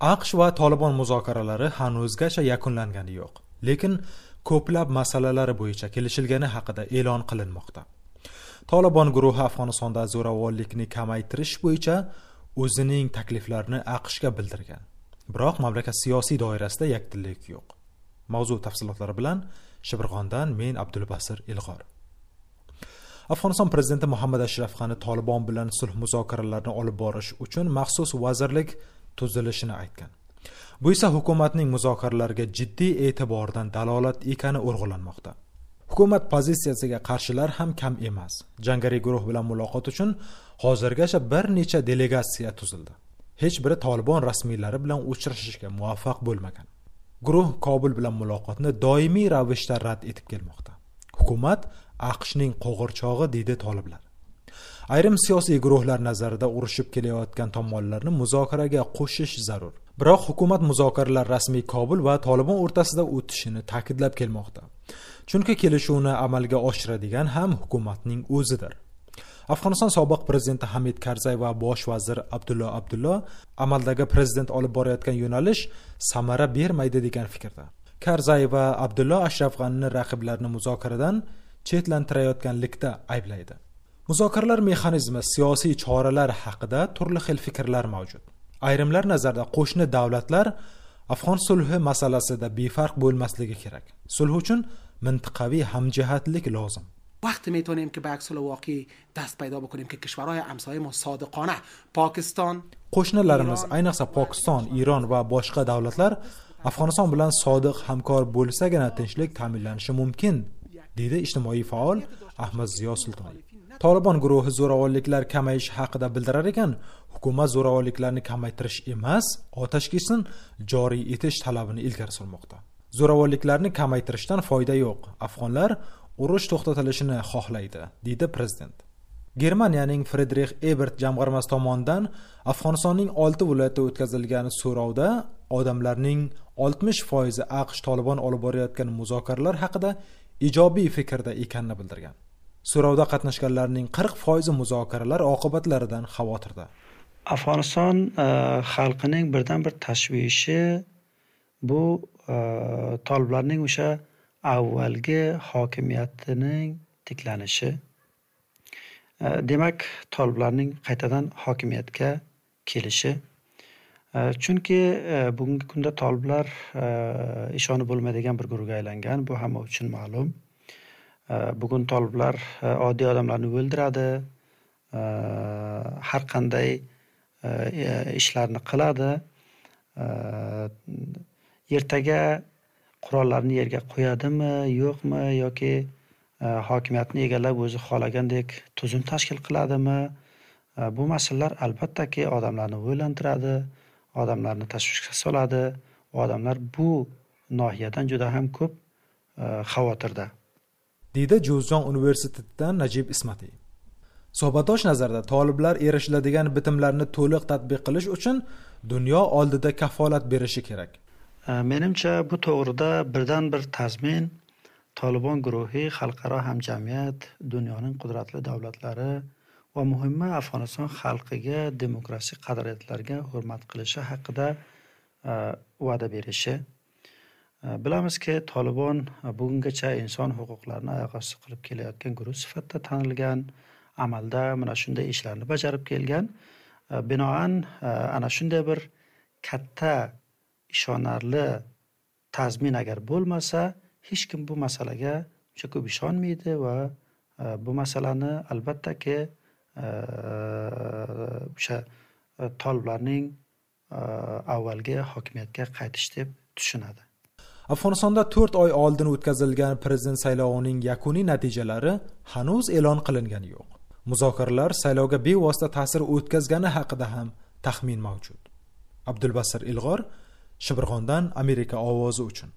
aqsh va tolibon muzokaralari hanuzgacha yakunlangani yo'q lekin ko'plab masalalar bo'yicha kelishilgani haqida e'lon qilinmoqda. Tolibon guruhi afg'onistonda zo'ravonlikni kamaytirish bo'yicha o'zining takliflarini aqshga bildirgan. Biroq mamlakat siyosiy doirasida yakdillik yo'q. Mavzu tafsilotlari bilan shibirg'ondan men abdulbasir ilg'or. Afg'oniston prezidenti muhammad ashraf g'ani tolibon bilan sulh muzokaralarini olib borish uchun maxsus vazirlik tuzilishini aytgan. Bu esa hukumatning muzokaralarga jiddiy e'tibordan dalolat ekani urg'ulanmoqda hukumat pozitsiyasiga qarshilar ham kam emas. Jangari guruh bilan muloqot uchun hozirgacha bir necha delegatsiya tuzildi. Hech biri tolibon rasmiylari bilan uchrashishga muvaffaq bo'lmagan. Guruh kobul bilan muloqotni doimiy ravishda rad etib kelmoqda. Hukumat aqshning qo'g'irchog'i deydi toliblar. Ayrim siyosiy guruhlar nazarida urushib kelayotgan tomonlarni muzokaraga qo'shish zarur. Biroq hukumat muzokaralar rasmiy kobul va tolibon o'rtasida o'tishini ta'kidlab kelmoqda. Chunki kelishuvni amalga oshiradigan ham hukumatning o'zidir. Afg'oniston sobiq prezidenti hamid karzay va bosh vazir abdullo abdullo amaldagi prezident olib borayotgan yo'nalish samara bermaydi degan fikrda. Karzay va abdullo ashraf g'anini raqiblarini muzokaradan chetlantirayotganlikda ayblaydi. muzokaralar mexanizmi siyosiy choralar haqida turli xil fikrlar mavjud ayrimlar nazarida qo'shni davlatlar afg'on sulhi masalasida befarq bo'lmasligi kerak sulh uchun mintaqaviy hamjihatlik lozim وقتی میتونیم که به عکس واقعی دست پیدا بکنیم که کشورهای همسایه ما صادقانه پاکستان qo'shnilarimiz ayniqsa pokiston eron va boshqa davlatlar afg'oniston bilan sodiq hamkor bo'lsagina tinchlik ta'minlanishi mumkin deydi ijtimoiy faol ahmad ziyo sulton Tolibon guruhi zo'ravonliklar kamayishi haqida bildirar ekan hukumat zo'ravonliklarni kamaytirish emas otashkesni joriy etish talabini ilgari surmoqda zo'ravonliklarni kamaytirishdan foyda yo'q afg'onlar urush to'xtatilishini xohlaydi deydi prezident. Germaniyaning fredrix ebert jamg'armasi tomonidan afg'onistonning olti viloyatida o'tkazilgan so'rovda odamlarning oltmish foizi aqsh tolibon olib borayotgan muzokaralar haqida ijobiy fikrda ekanini bildirgan. So'rovda qatnashganlarning qirq foizi muzokaralar oqibatlaridan xavotirda. Afg'oniston e, xalqining birdan bir tashvishi bu e, toliblarning o'sha avvalgi hokimiyatining tiklanishi. E, demak toliblarning qaytadan hokimiyatga kelishi. Chunki bugungi kunda toliblar ishonib bo'lmaydigan bir guruhga aylangan bu hamma uchun ma'lum. Э, bugun toliblar э, oddiy odamlarni o'ldiradi. Э, har qanday e, ishlarni qiladi. Ertaga qurollarni yerga qo'yadimi yo'qmi yoki e, hokimiyatni egallab o'zi xohlagandek tuzum tashkil qiladimi? Bu masalalar albattaki odamlarni o'ylantiradi odamlarni tashvishga soladi. Odamlar bu nohiyadan juda ham ko'p e, xavotirda. Deydi jo'zjon universitetidan najib ismatiy. Suhbatdosh nazarda toliblar erishiladigan bitimlarni to'liq tadbiq qilish uchun dunyo oldida kafolat berishi kerak. Menimcha bu to'g'rida birdan bir tazmin tolibon guruhi xalqaro hamjamiyat dunyoning qudratli davlatlari va muhimi afg'oniston xalqiga demokratik qadriyatlariga hurmat qilishi haqida e, va'da berishi Э, bilamizki tolibon э, bugungacha inson huquqlarini oyoq osti qilib kelayotgan guruh sifatida tanilgan amalda mana shunday ishlarni bajarib kelgan. Э, binoan ana shunday bir katta ishonarli tazmin agar bo'lmasa hech kim bu masalaga uncha ko'p ishonmaydi va bu masalani albattaki o'sha toliblarning avvalgi hokimiyatga qaytish deb tushunadi. Afg'onistonda to'rt oy oldin o'tkazilgan prezident saylovining yakuniy natijalari hanuz e'lon qilingani yo'q. Muzokaralar saylovga bevosita ta'sir o'tkazgani haqida ham taxmin mavjud. Abdulbasir ilg'or shibirg'ondan amerika ovozi uchun.